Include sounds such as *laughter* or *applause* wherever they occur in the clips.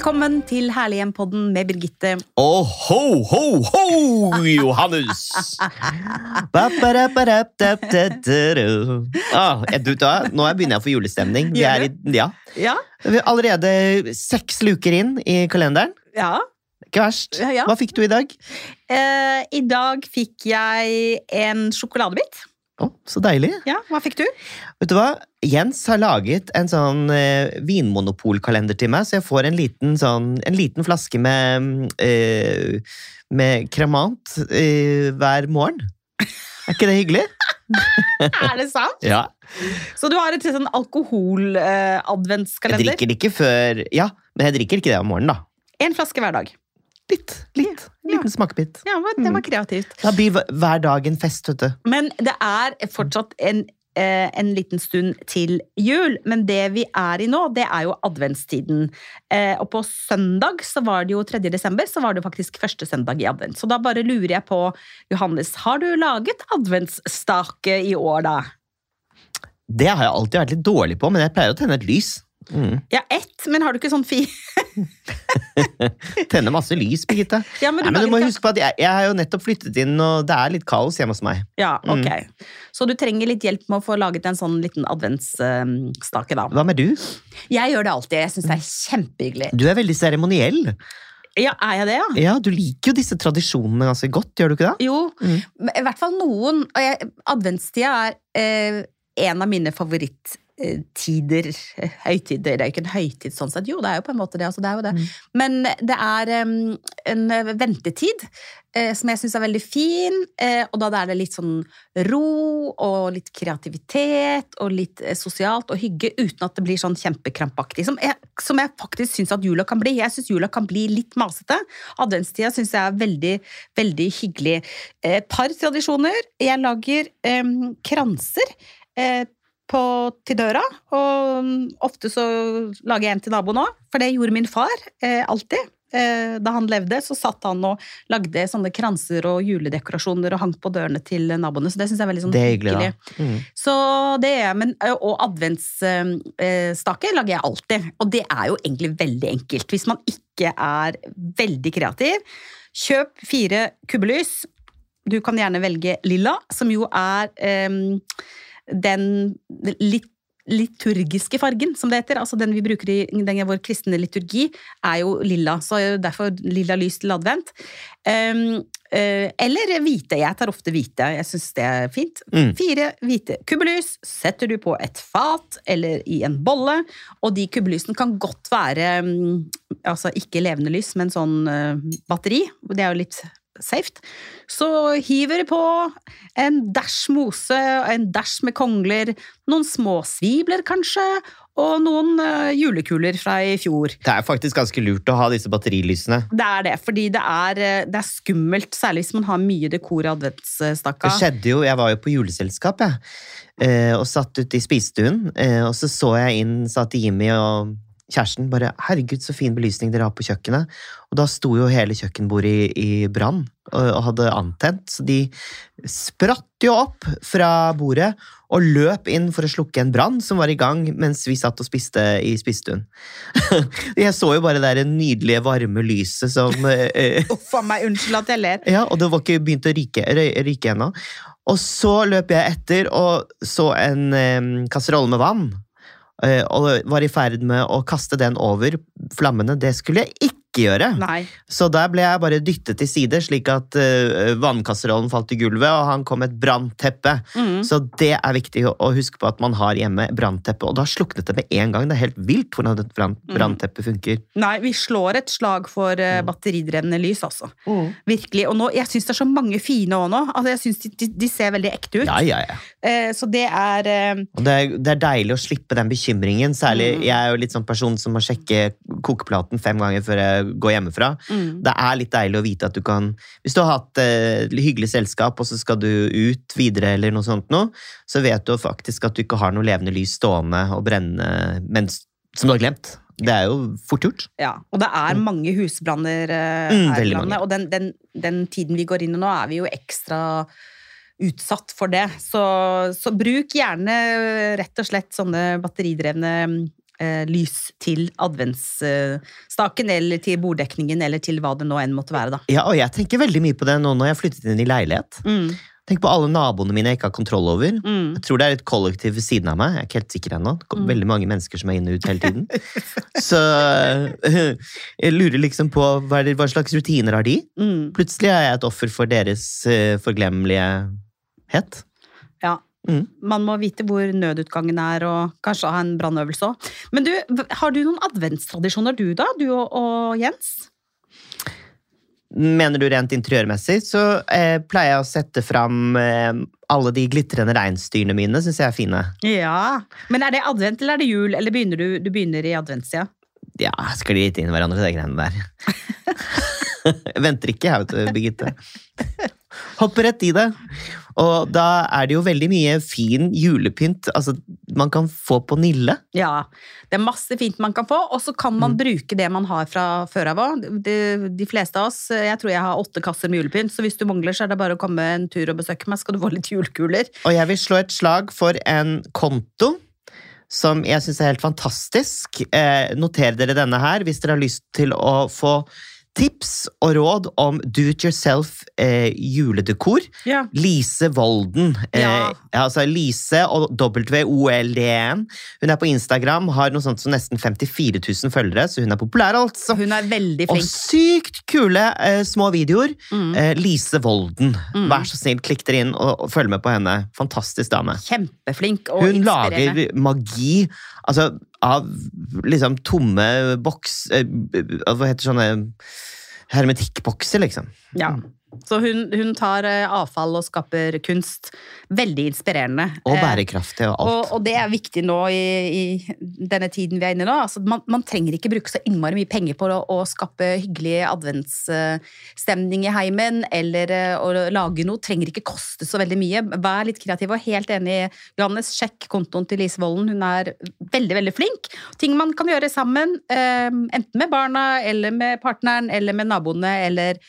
Velkommen til Herlighjem-podden med Birgitte. Oh, ho, ho, ho, Johannes! Ah, du, da, nå begynner jeg å få julestemning. Vi er, i, ja. Ja, Vi er allerede seks luker inn i kalenderen. ja. Ikke verst. Hva fikk du i dag? Eh, I dag fikk jeg en sjokoladebit. Å, så deilig. Ja, Hva fikk du? Vet du hva? Jens har laget en sånn eh, vinmonopolkalender til meg, så jeg får en liten, sånn, en liten flaske med, eh, med kremant eh, hver morgen. Er ikke det hyggelig? *laughs* Er det sant? Ja. Så du har et sånn Jeg alkohol-adventskalender? drikker det ikke før Ja, men jeg drikker ikke det om morgenen, da. en flaske hver dag. Litt. litt. En liten smakebit. Ja, men Det var kreativt. Da blir hver- dag en fest, vet du. Men det er fortsatt en, eh, en liten stund til jul. Men det vi er i nå, det er jo adventstiden. Eh, og på søndag, så var det jo 3. desember, så var det faktisk første søndag i advent. Så da bare lurer jeg på, Johannes, har du laget adventsstake i år, da? Det har jeg alltid vært litt dårlig på, men jeg pleier å tenne et lys. Mm. Ja, ett, men har du ikke sånn fi... *laughs* Tenner masse lys, Birgitte. Ja, men du Nei, men du må ikke- huske på at jeg, jeg har jo nettopp flyttet inn, og det er litt kaos hjemme hos meg. Ja, Mm. ok. Så du trenger litt hjelp med å få laget en sånn liten adventsstake, da. Hva med du? Jeg gjør det alltid. Jeg syns det er kjempehyggelig. Du er veldig seremoniell. Ja, er jeg det, ja? Ja, Du liker jo disse tradisjonene ganske godt, gjør du ikke det? Jo, Mm. i hvert fall noen. Og jeg, adventstida er eh, en av mine favoritttider. *laughs* Høytider. Det er jo ikke en høytid sånn sett. Jo, det er jo på en måte det. Altså, det, er jo det. Mm. Men det er um, en ventetid eh, som jeg syns er veldig fin. Eh, og da er det litt sånn ro og litt kreativitet og litt eh, sosialt og hygge uten at det blir sånn kjempekrampaktig. Som jeg, som jeg faktisk syns at jula kan bli. Jeg syns jula kan bli litt masete. Adventstida syns jeg er veldig, veldig hyggelig. Eh, Et par tradisjoner. Jeg lager kranser. Eh, på, til døra, og mm, ofte så lager jeg en til naboen òg, for det gjorde min far eh, alltid. Eh, da han levde, så satt han og lagde sånne kranser og juledekorasjoner og hang på dørene til naboene, så det syns jeg er veldig sånn Det er hyggelig. Mm. Så det er, men, og adventsstake lager jeg alltid, og det er jo egentlig veldig enkelt. Hvis man ikke er veldig kreativ, kjøp fire kubbelys. Du kan gjerne velge lilla, som jo er em, den litt liturgiske fargen, som det heter. Altså den vi bruker i den vår kristne liturgi, er jo lilla. Så derfor lilla lys til advent. Um, uh, eller hvite. Jeg tar ofte hvite. Jeg syns det er fint. Mm. Fire hvite kubbelys setter du på et fat eller i en bolle, og de kubbelysene kan godt være um, altså ikke levende lys, men sånn uh, batteri. Det er jo litt safe. Så hiver på en dæsj mose, en dæsj med kongler, noen små svibler kanskje, og noen eh, julekuler fra i fjor. Det er faktisk ganske lurt å ha disse batterilysene. Det er det, fordi det er, eh, det er skummelt, særlig hvis man har mye dekor i adventsstakka. Det skjedde jo, Jeg var jo på juleselskap jeg, eh, og satt ute i spisestuen. Og så så jeg inn, sa til Jimmy og kjæresten bare 'Herregud, så fin belysning dere har på kjøkkenet'. Og da sto jo hele kjøkkenbordet i, i brann og, hadde antent. Så de spratt jo opp fra bordet og løp inn for å slukke en brann som var i gang mens vi satt og spiste i spisestuen. *laughs* jeg så jo bare det nydelige, varme lyset som *laughs* eh, Uff a meg, unnskyld at jeg ler. ja, og det var ikke begynt å ryke, ryke ennå. Og så løp jeg etter og så en um, kasserolle med vann. Eh, og var i ferd med å kaste den over flammene. Det skulle jeg ikke gjøre. Nei. Så der ble jeg bare dyttet til side, slik at uh, vannkasserollen falt i gulvet, og han kom et brannteppe. Mm. Så det er viktig å huske på at man har hjemme brannteppe. Og da sluknet det med en gang. Det er helt vilt hvordan et brann- Mm. brannteppe funker. Nei, vi slår et slag for Mm. eh, batteridrevne lys, altså. Virkelig. Og nå, jeg syns det er så mange fine òg nå. Altså, jeg synes de, de, de ser veldig ekte ut. Ja, ja, ja. Uh, så det er eh, Og det er, det er deilig å slippe den bekymringen. Særlig, Mm. Jeg er jo litt sånn person som må sjekke kokeplaten fem ganger før jeg går hjemmefra. mm. Det er litt deilig å vite at du kan Hvis du har hatt eh, hyggelig selskap, og så skal du ut videre, eller noe sånt noe, så vet du faktisk at du ikke har noe levende lys stående og brennende mens, som du har glemt. Det er jo fort gjort. Ja, og det er mange husbranner eh, Mm, her i landet. Og den, den, den tiden vi går inn i nå, er vi jo ekstra utsatt for det. Så, så bruk gjerne rett og slett sånne batteridrevne eh, lys til adventsstaken, eller til borddekningen, eller til hva det nå enn måtte være, da. Ja, og jeg tenker veldig mye på det nå når jeg har flyttet inn i leilighet. Mm, Tenk på alle naboene mine jeg ikke har kontroll over. mm. Jeg tror det er et kollektiv ved siden av meg. Jeg er ikke helt sikker ennå. Det kommer Veldig mange mennesker som er inne og ut hele tiden. *laughs* Så øh, jeg lurer liksom på hva, er det, hva slags rutiner har de? Mm. Plutselig er jeg et offer for deres forglemmelighet. Mm. Man må vite hvor nødutgangen er, og kanskje ha en brannøvelse òg. Men du, har du noen adventstradisjoner du, da? Du og, og Jens? Mener du rent interiørmessig, så eh, pleier jeg å sette fram eh, alle de glitrende reinsdyrene mine, syns jeg er fine. Ja. Men er det advent eller er det jul? Eller begynner du, du begynner i adventstida? Ja, sklir litt inn i hverandre, de greiene der. jeg *laughs* *laughs* venter ikke, jeg, vet du, Birgitte. *laughs* Hopper rett i det. Og da er det jo veldig mye fin julepynt altså, man kan få på Nille. Ja. Det er masse fint man kan få, og så kan man bruke det man har fra før av òg. De, de fleste av oss, jeg tror jeg har åtte kasser med julepynt, så hvis du mangler, så er det bare å komme en tur og besøke meg, skal du få litt julekuler. Og jeg vil slå et slag for en konto som jeg syns er helt fantastisk. Eh, noter dere denne her hvis dere har lyst til å få tips og råd om do it yourself eh, juledekor. Ja. Lise Volden. Eh, Ja. altså Lise og W-O-L-D-N. Hun er på Instagram, har noe sånt som nesten 54 000 følgere, så hun er populær, altså. Hun er veldig flink. Og sykt kule eh, små videoer. Mm. Eh, Lise Volden. Mm. Vær så snill, klikk dere inn og, og følg med på henne. Fantastisk dame. Kjempeflink og Hun inspirerende. lager magi altså, av liksom tomme boks... Eh, hva heter sånne Hermetikkbokser, liksom. Ja. Så hun, hun tar eh, avfall og skaper kunst. Veldig inspirerende. Og Eh, bærekraftig og alt. Og, og det er viktig nå i, i denne tiden vi er inne i nå. Altså, man, man trenger ikke bruke så innmari mye penger på å, å skape hyggelig adventsstemning i heimen, eller eh, å lage noe. Trenger ikke koste så veldig mye. Vær litt kreativ og helt enig. Johannes, sjekk kontoen til Lise Volden. Hun er veldig, veldig flink. Ting man kan gjøre sammen, enten med barna, eller med partneren, eller med naboene, eller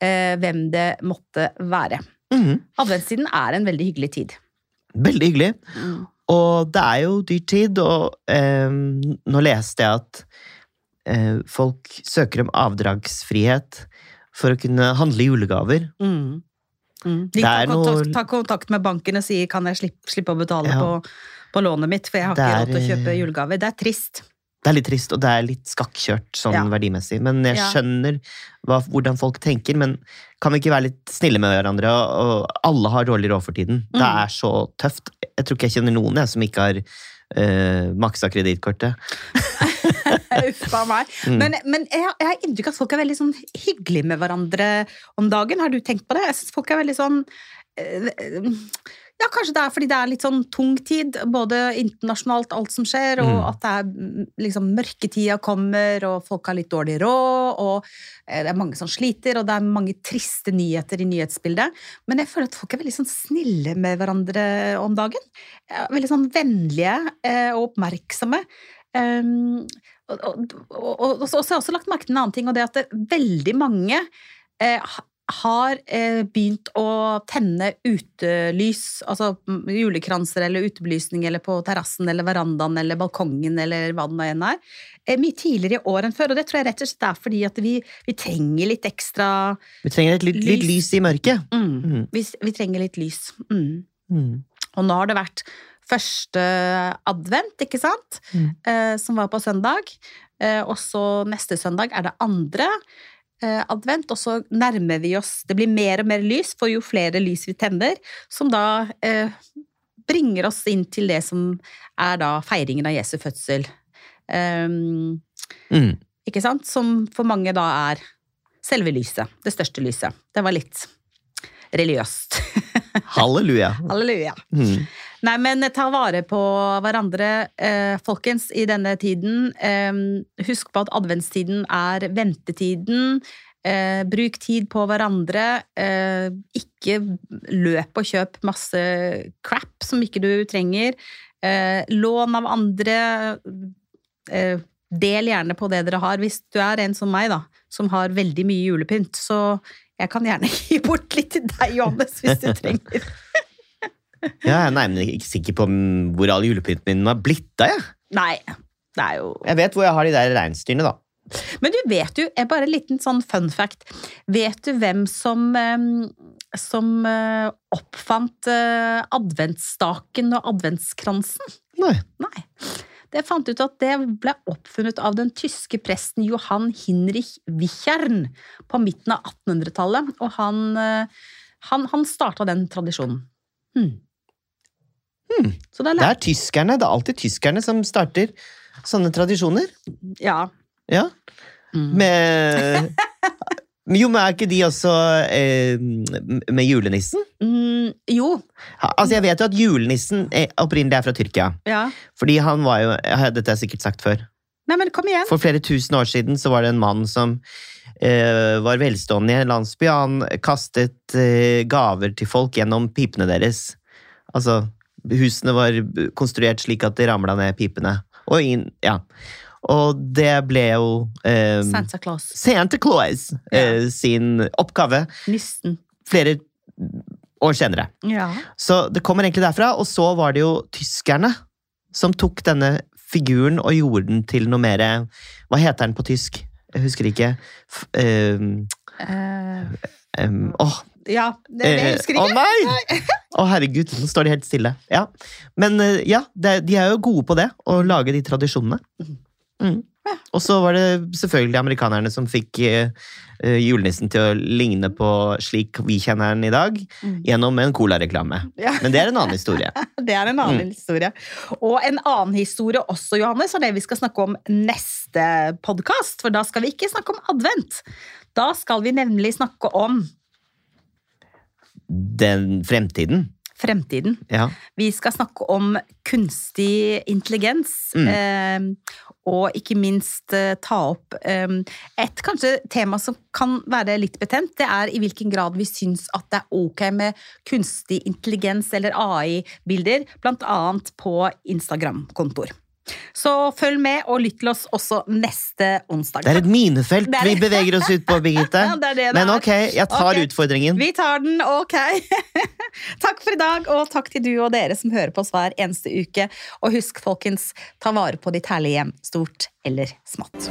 hvem det måtte være. Mm. Adventstiden er en veldig hyggelig tid. Veldig hyggelig. Og det er jo dyr tid, og eh, nå leste jeg at eh, folk søker om avdragsfrihet for å kunne handle julegaver. Mm. Mm. De tar kontakt, noe- kontakt med banken og sier kan jeg slippe, slippe å betale Ja. på, på lånet mitt, for jeg har ikke råd til å kjøpe eh, julegaver. Det er trist. Det er litt trist, og det er litt skakkjørt sånn Ja. verdimessig. Men jeg skjønner hva, hvordan folk tenker. Men kan vi ikke være litt snille med hverandre? Og, og alle har dårlig råd for tiden. Det Mm. er så tøft. Jeg tror ikke jeg kjenner noen jeg, som ikke har uh, maksa kredittkortet. *laughs* Uff a meg. *laughs* Mm. Men, men jeg, jeg har inntrykk av at folk er veldig sånn hyggelige med hverandre om dagen. Har du tenkt på det? Jeg synes folk er veldig sånn eh, ja, Kanskje det er fordi det er litt sånn tung tid, både internasjonalt, alt som skjer, og Mm. at det er mm, liksom mørketida kommer, og folk har litt dårlig råd, og eh, det er mange som sliter, og det er mange triste nyheter i nyhetsbildet. Men jeg føler at folk er veldig sånn snille med hverandre om dagen. Veldig sånn vennlige eh, og oppmerksomme. Um, og, så har jeg også lagt merke til en annen ting, og det er at det, veldig mange eh, har eh, begynt å tenne utelys, altså mm, julekranser eller utebelysning, eller på terrassen eller verandaen eller balkongen eller hva det nå enn er, eh, mye tidligere i år enn før. Og det tror jeg rett og slett er fordi at vi, vi trenger litt ekstra Vi trenger et litt, litt Lys. i mørket. mm, Mm. vi, vi trenger litt lys. Mm. Mm. Og nå har det vært første advent, ikke sant? Mm. Eh, som var på søndag. Eh, og så neste søndag er det andre advent, og så nærmer vi oss Det blir mer og mer lys, for jo flere lys vi tenner, som da eh, bringer oss inn til det som er da feiringen av Jesu fødsel. Um, Mm. ikke sant? Som for mange da er selve lyset. Det største lyset. Det var litt religiøst. *laughs* Halleluja. Halleluja. Mm. Nei, men ta vare på hverandre, eh, folkens, i denne tiden. Eh, husk på at adventstiden er ventetiden. Eh, bruk tid på hverandre. Eh, ikke løp og kjøp masse crap som ikke du trenger. Eh, lån av andre. Eh, del gjerne på det dere har. Hvis du er en som meg, da, som har veldig mye julepynt, så jeg kan gjerne *laughs* gi bort litt til deg, Johannes, hvis du *laughs* trenger. Ja, jeg er ikke sikker på mm, hvor all julepynten min har blitt av. jeg. Nei. Det er jo Jeg vet hvor jeg har de der reinsdyrene, da. Men du vet jo, er bare en liten sånn fun fact. Vet du hvem som, som eh, oppfant eh, adventsstaken og adventskransen? Nei. Nei. Det fant ut at det ble oppfunnet av den tyske presten Johan Hinrich Wichern på midten av 1800-tallet, og han, eh, han, han starta den tradisjonen. Hmm. Hmm. Så det er Det er tyskerne. Det er alltid tyskerne som starter sånne tradisjoner. Ja. Ja. Mm. Med Jo, men er ikke de også eh, med julenissen? Mm, jo. Altså, Jeg vet jo at julenissen er, opprinnelig er fra Tyrkia. Ja. Fordi han var jo Dette har jeg sikkert sagt før. Nei, men kom igjen. For flere tusen år siden så var det en mann som eh, var velstående i en landsby. Han kastet eh, gaver til folk gjennom pipene deres. Altså, husene var konstruert slik at det ramla ned pipene. Og inn, ja. Og det ble jo eh, Santa Claus. Santa Claus eh, sin oppgave Nissen. flere år senere. Ja. Så det kommer egentlig derfra, og så var det jo tyskerne som tok denne figuren og gjorde den til noe mer Hva heter den på tysk? Jeg husker ikke. F ehm, Eh, um, åh, ja, det, det eh, husker Å ikke. nei! *laughs* Å herregud, nå står de helt stille. Ja. Men eh, ja, de er jo gode på det, å lage de tradisjonene. Mm. Og så var det selvfølgelig amerikanerne som fikk eh, julenissen til å ligne på slik vi kjenner den i dag, Mm. gjennom en colareklame. Ja. Men det er en annen historie. *laughs* Det er en annen Mm. historie. Og en annen historie også, Johannes, er det vi skal snakke om neste podkast. For da skal vi ikke snakke om advent. Da skal vi nemlig snakke om Den fremtiden. fremtiden. Ja. Vi skal snakke om kunstig intelligens. Mm. Eh, og ikke minst eh, ta opp eh, et kanskje tema som kan være litt betent. Det er i hvilken grad vi syns at det er ok med kunstig intelligens eller AI-bilder, blant annet på Instagram-kontoer. Så følg med og lytt til oss også neste onsdag. Det er et minefelt er vi beveger oss ut på, Birgitte. *laughs* Det Men ok, jeg tar okay. utfordringen. Vi tar den, ok. *laughs* takk for i dag, og takk til du og dere som hører på oss hver eneste uke. Og husk, folkens, ta vare på ditt herlige hjem, stort eller smått.